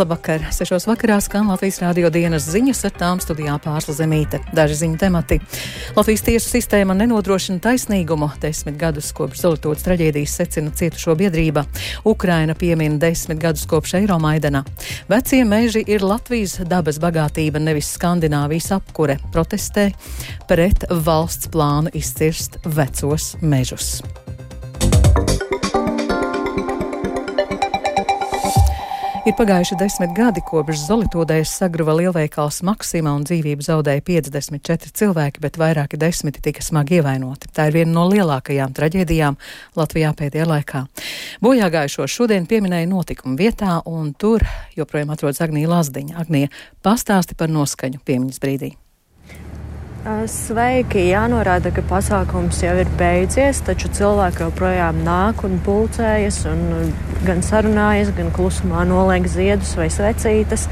Labvakar! Sešos vakarā skan Latvijas rādio dienas ziņas ar tām studijā pārsla zemīte. Daži ziņu temati. Latvijas tiesu sistēma nenodrošina taisnīgumu. Desmit gadus kopš Zolotūdas traģēdijas secina cietušo biedrība. Ukraina piemina desmit gadus kopš Eiromaidana. Vecie meži ir Latvijas dabas bagātība, nevis Skandināvijas apkure. Protestē pret valsts plānu izcirst vecos mežus. Ir pagājuši desmit gadi, kopš Zolitūdēs sagruva lielveikals Maksima un dzīvību zaudēja 54 cilvēki, bet vairāki desmiti tika smagi ievainoti. Tā ir viena no lielākajām traģēdijām Latvijā pēdējā laikā. Bojā gājušo šodien pieminēja notikumu vietā, un tur joprojām atrodas Agnija Lazdiņa. Agnija, pastāsti par noskaņu piemiņas brīdī. Sveiki! Jānorāda, ka pasākums jau ir beidzies, taču cilvēki joprojām nāk un pulcējas, un gan sarunājas, gan klusumā noliek ziedus vai svecītes.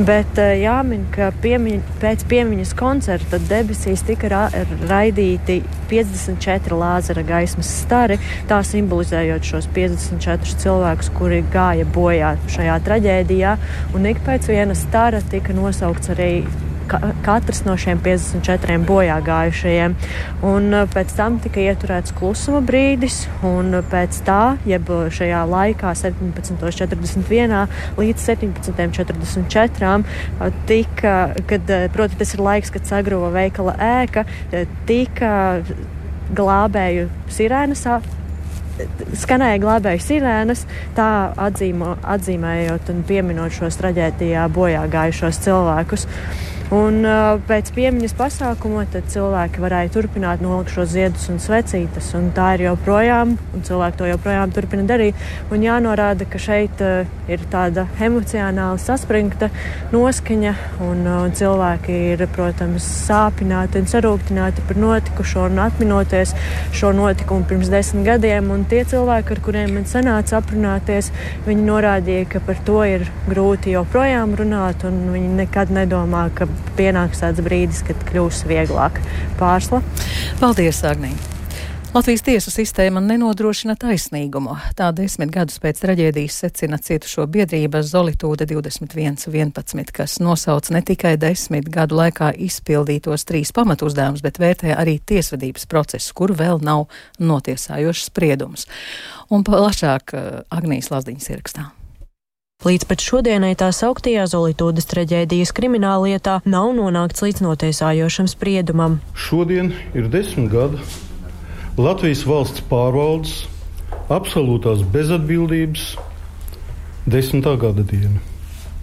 Bet jāmin, ka piemiņ, pēc piemiņas koncerta debesīs tika ra raidīti 54 lāzera gaismas stari, tā simbolizējot šos 54 cilvēkus, kuri gāja bojā šajā traģēdijā, un ik pēc viena stara tika nosaukts arī katrs no šiem 54 bojā gājušajiem. Un uh, pēc tam tika ieturēts klusuma brīdis, un uh, pēc tā, jeb uh, šajā laikā, 17.41 līdz 17.44, tika, kad, proti, tas ir laiks, kad sagruva veikala ēka, tika glābēju sirēnas skanēja glābēju sirēnas, tā atzīmo, atzīmējot un pieminot šos traģēdijā bojā gājušos cilvēkus. Un uh, pēc piemiņas pasākuma cilvēki varēja turpināt nolikt šo ziedus un svecītes. Un tā ir joprojām, un cilvēki to joprojām turpina darīt. Un jānorāda, ka šeit uh, ir tāda emocionāli saspringta noskaņa, un uh, cilvēki ir, protams, sāpināti un sarūktināti par notikušo un atminoties šo notikumu pirms desmit gadiem. Un tie cilvēki, ar kuriem man sanāca aprunāties, viņi norādīja, ka par to ir grūti joprojām runāt, un viņi nekad nedomā, ka pienāks tāds brīdis, kad kļūs vieglāk pārsla. Paldies, Agnī! Latvijas tiesu sistēma nenodrošina taisnīgumu. Tā desmit gadus pēc traģēdijas secina cietušo biedrība Zolitūda 2111, kas nosauc ne tikai desmit gadu laikā izpildītos trīs pamatuzdevumus, bet vērtē arī tiesvedības procesu, kur vēl nav notiesājošs spriedums. Un plašāk eh, Agnijas Lazdiņas ierakstā. Līdz pat šodienai tā sauktajā Zolītūdas traģēdijas krimināllietā nav nonākts līdz notiesājošam spriedumam. Šodien ir desmit gadi Latvijas valsts pārvaldes absolūtās bezatbildības desmitā gada diena.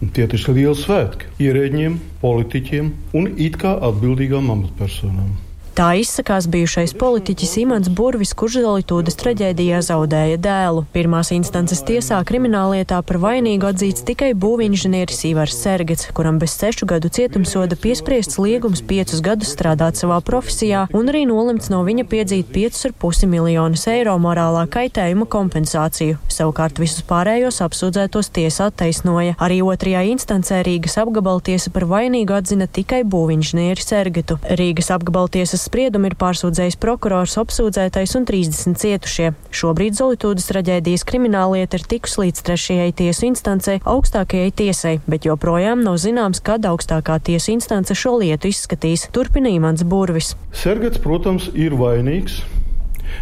Tie ir lieli svētki ierēģiem, politiķiem un it kā atbildīgām amatpersonām. Tā izsakās bijušais politiķis Imants Burvis, kurš Zolitūdas traģēdijā zaudēja dēlu. Pirmās instances tiesā krimināllietā par vainīgu atzīts tikai būvinženieris Ivars Sergets, kuram bez sešu gadu cietumsoda piespriests liegums piecus gadus strādāt savā profesijā un arī nolemts no viņa piedzīt 5,5 miljonus eiro morālā kaitējuma kompensāciju. Savukārt visus pārējos apsūdzētos tiesa attaisnoja. Arī otrajā instancē Rīgas apgabaltiesa par vainīgu atzina tikai būvinženieri Sergetu. Rīgas apgabaltiesas spriedumu ir pārsūdzējis prokurors, apsūdzētais un 30 cietušie. Šobrīd Zolitūdas traģēdijas krimināllieta ir tikus līdz trešajai tiesu instancei, augstākajai tiesai, bet joprojām nav zināms, kad augstākā tiesa instance šo lietu izskatīs. Turpina Imants Burvis. Sergats, protams, ir vainīgs,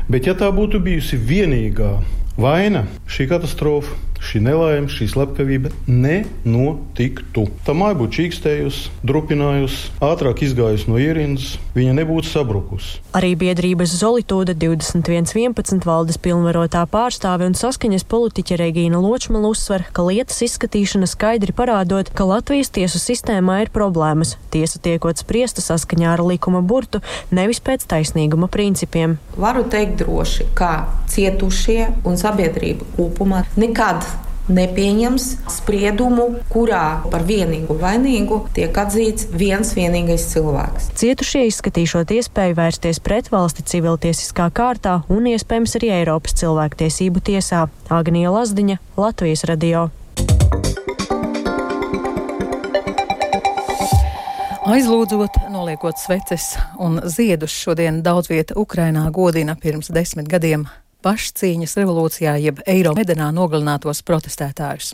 bet ja tā būtu bijusi vienīgā vaina, šī katastrofa šī nelaime, šī slepkavība nenotiktu. Tā māja būtu čīkstējusi, drupinājusi, ātrāk izgājusi no ierindas, viņa nebūtu sabrukusi. Arī biedrības Zolitūda 2111 valdes pilnvarotā pārstāve un saskaņas politiķa Regīna Ločmala uzsver, ka lietas izskatīšana skaidri parādot, ka Latvijas tiesu sistēmā ir problēmas. Tiesa tiekot spriesta saskaņā ar likuma burtu, nevis pēc taisnīguma principiem. Varu teikt droši, ka cietušie un sabiedrība kopumā nekad nepieņems spriedumu, kurā par vienīgu vainīgu tiek atzīts viens vienīgais cilvēks. Cietušie izskatīšot iespēju vērsties pret valsti civiltiesiskā kārtā un iespējams arī Eiropas cilvēktiesību tiesā. Agnija Lazdiņa, Latvijas radio. Aizlūdzot, noliekot sveces un ziedus, šodien daudz vieta Ukrainā godina pirms desmit gadiem pašcīņas revolūcijā jeb Eiromedenā nogalinātos protestētājus.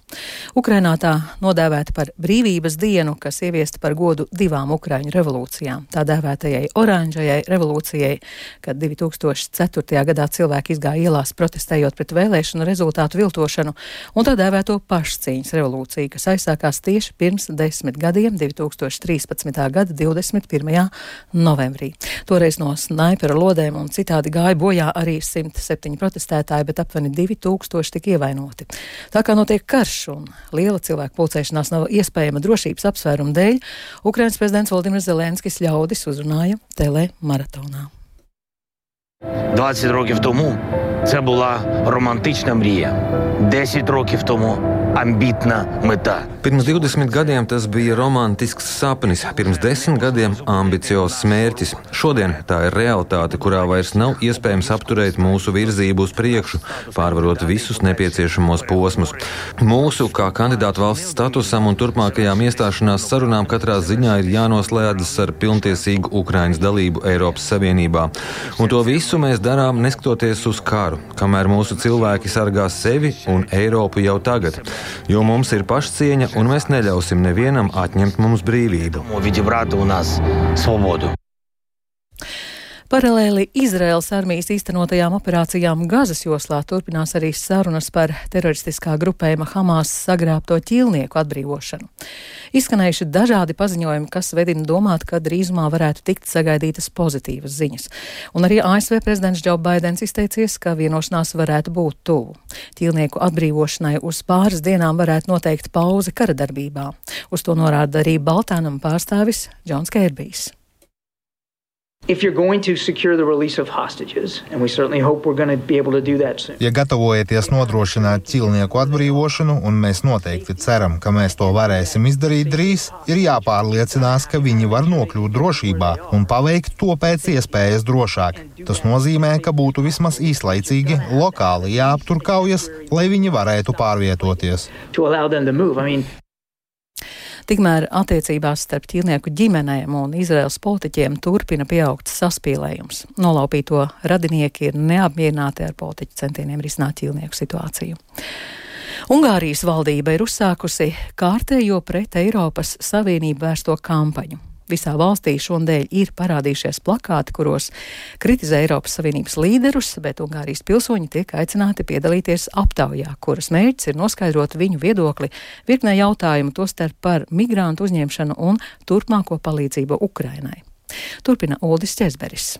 Ukrainā tā nodēvēta par brīvības dienu, kas ieviesta par godu divām Ukraiņu revolūcijām. Tā dēvētajai oranžajai revolūcijai, kad 2004. gadā cilvēki izgāja ielās protestējot pret vēlēšanu rezultātu viltošanu, un tā dēvēto pašcīņas revolūciju, kas aizsākās tieši pirms desmit gadiem, 2013. gada 21. novembrī. Toreiz no snaipera lodēm un citādi gāja bojā arī 107 protestētāji, bet aptuveni 2000 tika ievainoti. Tā kā notiek karš un liela cilvēku pulcēšanās nav iespējama drošības apsvērumu dēļ, Ukrainas prezidents Valdimirs Zelenskis ļaudis uzrunāja telemaratonā. 20 років тому це була романтична мрія. 10 років тому ambitna meta. Pirms 20 gadiem tas bija romantisks sapnis, pirms 10 gadiem ambiciozs mērķis. Šodien tā ir realitāte, kurā vairs nav iespējams apturēt mūsu virzību uz priekšu, pārvarot visus nepieciešamos posmus. Mūsu kā kandidātu valsts statusam un turpmākajām iestāšanās sarunām katrā ziņā ir jānoslēdzas ar pilntiesīgu Ukraiņas dalību Eiropas Savienībā. Un to visu mēs darām neskatoties uz karu, kamēr mūsu cilvēki sargā sevi un Eiropu jau tagad jo mums ir pašcieņa un mēs neļausim nevienam atņemt mums brīvību. Paralēli Izraels armijas īstenotajām operācijām Gazas joslā turpinās arī sarunas par teroristiskā grupējuma Hamas sagrābto ķīlnieku atbrīvošanu. Izskanējuši dažādi paziņojumi, kas vedina domāt, ka drīzumā varētu tikt sagaidītas pozitīvas ziņas. Un arī ASV prezidents Džo Baidens izteicies, ka vienošanās varētu būt tuvu. Ķīlnieku atbrīvošanai uz pāris dienām varētu noteikt pauzi kara darbībā. Uz to norāda arī Baltānam pārstāvis Džons Kērbijs. Ja gatavojaties nodrošināt ķīlnieku atbrīvošanu, un mēs noteikti ceram, ka mēs to varēsim izdarīt drīz, ir jāpārliecinās, ka viņi var nokļūt drošībā un paveikt to pēc iespējas drošāk. Tas nozīmē, ka būtu vismaz īslaicīgi lokāli jāaptur kaujas, lai viņi varētu pārvietoties. Tikmēr attiecībās starp ķīlnieku ģimenēm un Izraels politiķiem turpina pieaugt saspīlējums. Nolaupīto radinieki ir neapmierināti ar politiķu centieniem risināt ķīlnieku situāciju. Ungārijas valdība ir uzsākusi kārtējo pret Eiropas Savienību vērsto kampaņu. Visā valstī šodien ir parādījušies plakāti, kuros kritizē Eiropas Savienības līderus, bet Ungārijas pilsoņi tiek aicināti piedalīties aptaujā, kuras mērķis ir noskaidrot viņu viedokli virknē jautājumu, tostarp par migrantu uzņemšanu un turpmāko palīdzību Ukrainai. Turpina Uldis Česberis.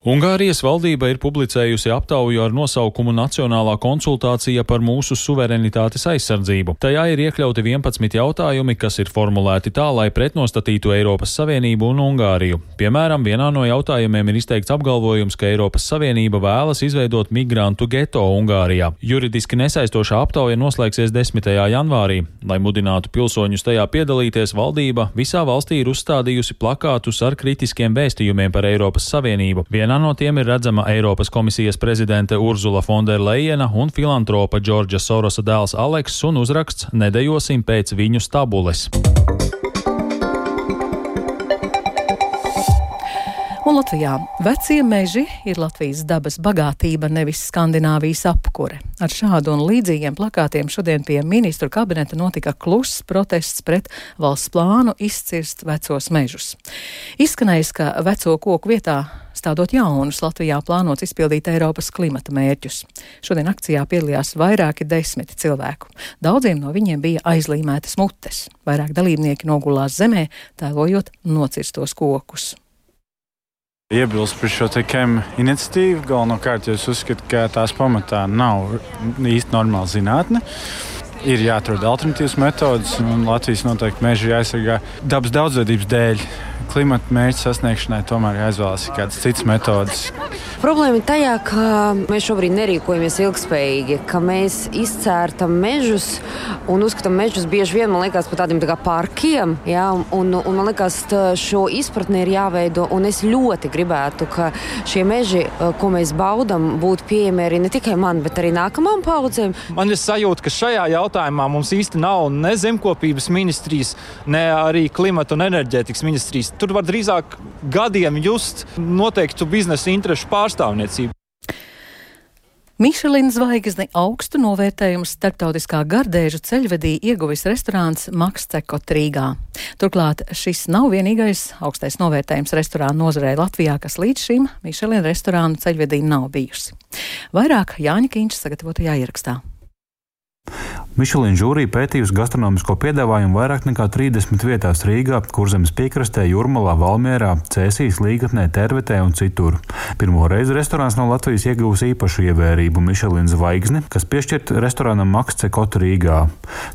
Ungārijas valdība ir publicējusi aptauju ar nosaukumu Nacionālā konsultācija par mūsu suverenitātes aizsardzību. Tajā ir iekļauti 11 jautājumi, kas ir formulēti tā, lai pretnostatītu Eiropas Savienību un Ungāriju. Piemēram, vienā no jautājumiem ir izteikts apgalvojums, ka Eiropas Savienība vēlas izveidot migrantu geto Ungārijā. Juridiski nesaistošā aptauja noslēgsies 10. janvārī. Lai mudinātu pilsoņus tajā piedalīties, valdība visā valstī ir uzstādījusi plakātus ar kritiskiem vēstījumiem par Eiropas Savienību. Vien Vienā no tiem ir redzama Eiropas komisijas prezidente Urzula Fonderleina un filantropa Džordža Sorosa dēls Aleks un uzraksts Nedejosim pēc viņu stabules. Un Latvijā vecie meži ir Latvijas dabas bagātība, nevis Skandināvijas apkure. Ar šādu un līdzīgiem plakātiem šodien pie ministru kabineta notika kluss protests pret valsts plānu izcirst vecos mežus. Izskanējis, ka veco koku vietā stādot jaunus Latvijā plānots izpildīt Eiropas klimata mērķus. Šodien akcijā piedalījās vairāki desmiti cilvēku. Daudziem no viņiem bija aizlīmētas mutes. Vairāk dalībnieki nogulās zemē, tēlojot nocirstos kokus. Iebilst par šo KEM iniciatīvu galvenokārt, jo es uzskatu, ka tās pamatā nav īsti normāla zinātne. Ir jāatrod alternatīvas metodas, un Latvijas noteikti meži jāaizsargā dabas daudzveidības dēļ klimata mērķu sasniegšanai tomēr jāizvēlas kādas citas metodas. Problēma ir tajā, ka mēs šobrīd nerīkojamies ilgspējīgi, ka mēs izcērtam mežus un uzskatām mežus bieži vien liekas, par tādiem tā parkiem. Jā, un, un man liekas, šo izpratni ir jāveido. Es ļoti gribētu, ka šie meži, ko mēs baudām, būtu pieejami arī ne tikai man, bet arī nākamajām paudzēm. Man ir sajūta, ka šajā jautājumā mums īsti nav ne zemkopības ministrijas, ne arī klimata un enerģētikas ministrijas Tur var drīzāk gadiem just noteiktu biznesa interesu pārstāvniecību. Mišelina zvaigzni augstu novērtējumu starptautiskā gardēžu ceļvedī ieguvis restorāns Maksteko Rīgā. Turklāt šis nav vienīgais augstais novērtējums restorānu nozarē Latvijā, kas līdz šim Mišelina restorānu ceļvedī nav bijusi. Vairāk Jāņa Kīņš sagatavotajā ierakstā. Mišelīna žūrija pētījusi gastronomisko piedāvājumu vairāk nekā 30 vietās Rīgā, Kurzemes piekrastē, Jurmalā, Valmierā, Cēsīs, Līgatnē, Tervetē un citur. Pirmo reizi restorāns no Latvijas ieguvis īpašu ievērību Mišelīna zvaigzni, kas piešķirt restorānam Makse Kotu Rīgā.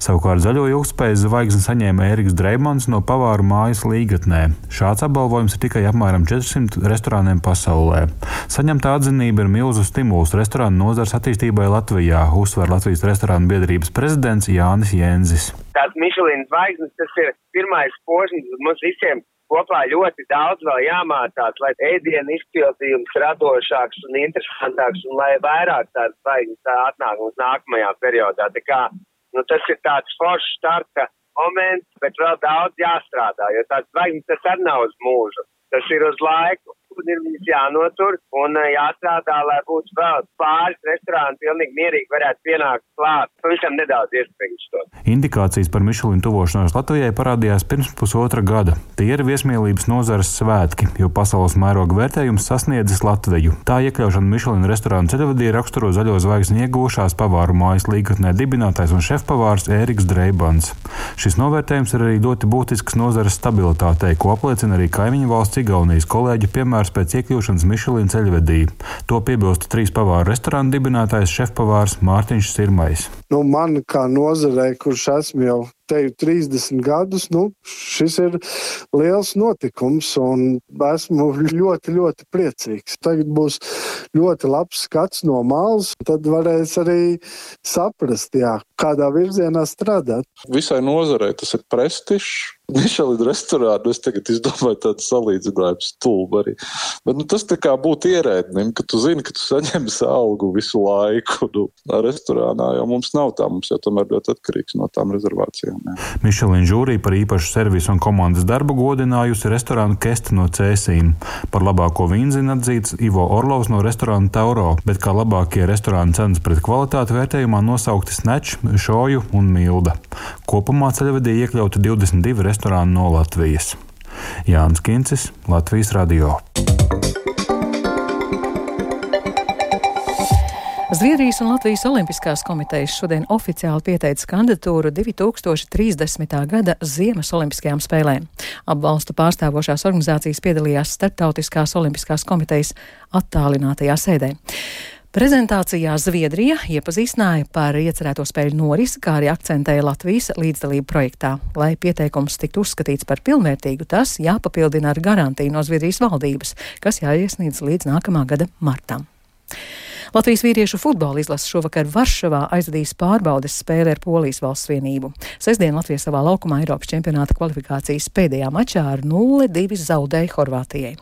Savukārt zaļo ilgspējas zvaigzni saņēma Ēriks Dreimans no pavāru mājas Līgatnē. Šāds apbalvojums ir tikai apmēram 400 restorāniem pasaulē. Saņemta atzinība ir milzu stimuls restorānu nozars attīstībai Latvijā, uzsver Latvijas restorānu biedrības prezidents Jānis Jēnzis. Tās Mišelīnas zvaigznes, tas ir pirmais posms mums visiem. Kopā ļoti daudz vēl jāmācās, lai ēdienu izpildījums radošāks un interesantāks, un lai vairāk tādas zvaigznes atnāk mums nākamajā periodā. Tā kā, nu, tas ir tāds foršs starta moments, bet vēl daudz jāstrādā, jo tāds zvaigznes tas arī nav uz mūžu. Tas ir uz laiku ir viņas jānotur un eh, jāstrādā, lai būtu vēl pāris restorāni pilnīgi mierīgi varētu pienākt klāt. Pavisam nedaudz iespējams to. Indikācijas par Mišelinu tuvošanos Latvijai parādījās pirms pusotra gada. Tie ir viesmīlības nozares svētki, jo pasaules mēroga vērtējums sasniedzis Latviju. Tā iekļaušana Mišelina restorāna ceļavadī raksturo zaļo zvaigzni iegūšās pavāru mājas līgatnē dibinātājs un šefpavārs Ēriks Dreibans. Šis novērtējums ir arī ļoti būtisks nozares stabilitātei, ko apliecina arī kaimiņu valsts Igaunijas kolēģi, piemēram, pavārs pēc iekļūšanas Mišelīna ceļvedī. To piebilst trīs pavāru restorāna dibinātājs šefpavārs Mārtiņš Sirmais. Nu, man kā nozarei, kurš esmu jau te 30 gadus, nu, šis ir liels notikums un esmu ļoti, ļoti priecīgs. Tagad būs ļoti labs skats no malas, tad varēs arī saprast, jā, kādā virzienā strādāt. Visai nozarei tas ir prestižs. Mišelīna restorānu es tagad izdomāju tādu salīdzinājumu stulbu arī. Bet nu, tas tā kā būtu ierēdnim, ka tu zini, ka tu saņemsi algu visu laiku. Nu, restorānā jau mums nav tā, mums jau tomēr ļoti atkarīgs no tām rezervācijām. Mišelīna žūrija par īpašu servisu un komandas darbu godinājusi restorānu Kesta no Cēsīm. Par labāko vīnzinu atzīts Ivo Orlovs no restorāna Tauro, bet kā labākie restorāna cenas pret kvalitāti vērtējumā nosaukti Snatch, Šoju un Milda. Kopumā ceļvedī iekļauti 22 restorāni no Latvijas. Jānis Kincis, Latvijas Radio. Zviedrijas un Latvijas Olimpiskās komitejas šodien oficiāli pieteica kandidatūru 2030. gada Ziemas Olimpiskajām spēlēm. Ap valstu pārstāvošās organizācijas piedalījās Startautiskās Olimpiskās komitejas attālinātajā sēdē. Prezentācijā Zviedrija iepazīstināja par iecerēto spēļu norisi, kā arī akcentēja Latvijas līdzdalību projektā. Lai pieteikums tiktu uzskatīts par pilnvērtīgu, tas jāpapildina ar garantiju no Zviedrijas valdības, kas jāiesniedz līdz nākamā gada martam. Latvijas vīriešu futbola izlase šovakar Varšavā aizvadīs pārbaudes spēli ar Polijas valsts vienību. Sestdien Latvija savā laukumā Eiropas čempionāta kvalifikācijas pēdējā mačā ar 0-2 zaudēja Horvātijai.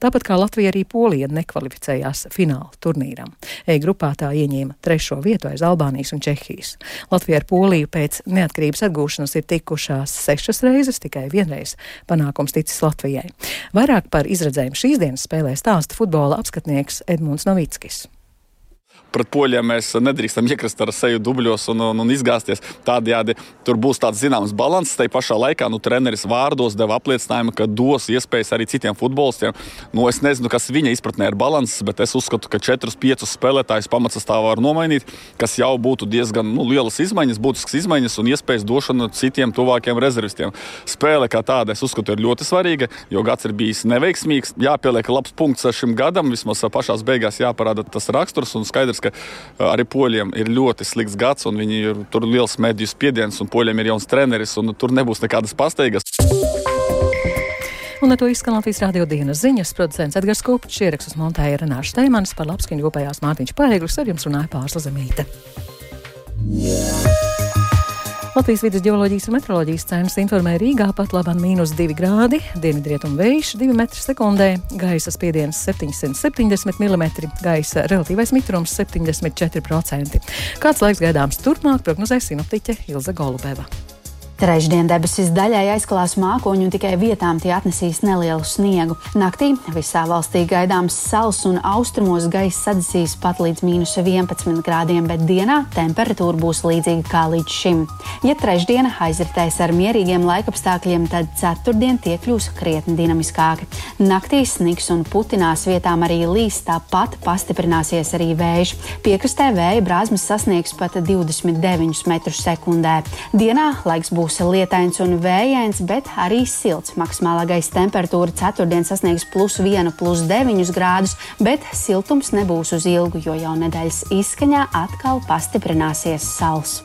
Tāpat kā Latvija arī Polija nekvalificējās fināla turnīram. E grupā tā ieņēma trešo vietu aiz Albānijas un Čehijas. Latvija ar Poliju pēc neatkarības atgūšanas ir tikušās sešas reizes, tikai vienreiz panākums ticis Latvijai. Vairāk par izredzējumu šīs dienas spēlē stāsta futbola apskatnieks Edmunds Novickis pret poļiem mēs nedrīkstam iekrist ar seju dubļos un, un, un izgāzties. Tādējādi tur būs tāds zināms līdzsvars. Tai pašā laikā nu, treneris vārdos deva apliecinājumu, ka dos iespējas arī citiem futbolistiem. Nu, es nezinu, kas viņa izpratnē ir līdzsvars, bet es uzskatu, ka 4-5 spēlētājus pamatsastāvā var nomainīt, kas jau būtu diezgan nu, lielas izmaiņas, būtiskas izmaiņas un iespējas došana citiem tuvākiem rezervistiem. Spēle kā tāda, es uzskatu, ir ļoti svarīga, jo gads ir bijis neveiksmīgs. Jāpieliek labs punkts šim gadam, vismaz pašā beigās jāparāda tas raksturs un skaidrs, ka arī poļiem ir ļoti slikts gads, un viņi ir tur liels mediju spiediens, un poļiem ir jauns treneris, un tur nebūs nekādas pastaigas. Un ar to izskan Latvijas radio dienas ziņas. Producents Edgars Kopčs ierakstus montēja Renāša Steimans par labskaņu rūpējās Mārtiņš Paeglis, ar jums runāja Pārsla Zemīte. Yeah. Latvijas vidus geoloģijas un meteoroloģijas centrs informē Rīgā pat labāk mīnus 2 grādi, dienvidrietumu vējš 2 m2, gaisa spiediens 770 mm, gaisa relatīvais mitrums 74%. Kāds laiks gaidāms turpmāk, prognozēs sinoptiķe Ilza Golubeva. Trešdien debesis daļai aizklās mākoņu un tikai vietām tie atnesīs nelielu sniegu. Naktī visā valstī gaidāms sals un austrumos gaisa sadedzīs pat līdz mīnus 11 grādiem, bet dienā temperatūra būs līdzīga kā līdz šim. Ja trešdiena aizritēs ar mierīgiem laikapstākļiem, tad ceturtdien tie kļūs krietni dinamiskāki. Naktī sniks un putinās vietām arī līs, tāpat pastiprināsies arī vējš. Piekrastē vēja brāzmas sasniegs pat 29 metrus sekundē. Dienā laiks būs būs lietains un vējains, bet arī silts. Maksimālā gaisa temperatūra ceturtdien sasniegs plus 1, plus 9 grādus, bet siltums nebūs uz ilgu, jo jau nedēļas izskaņā atkal pastiprināsies sals.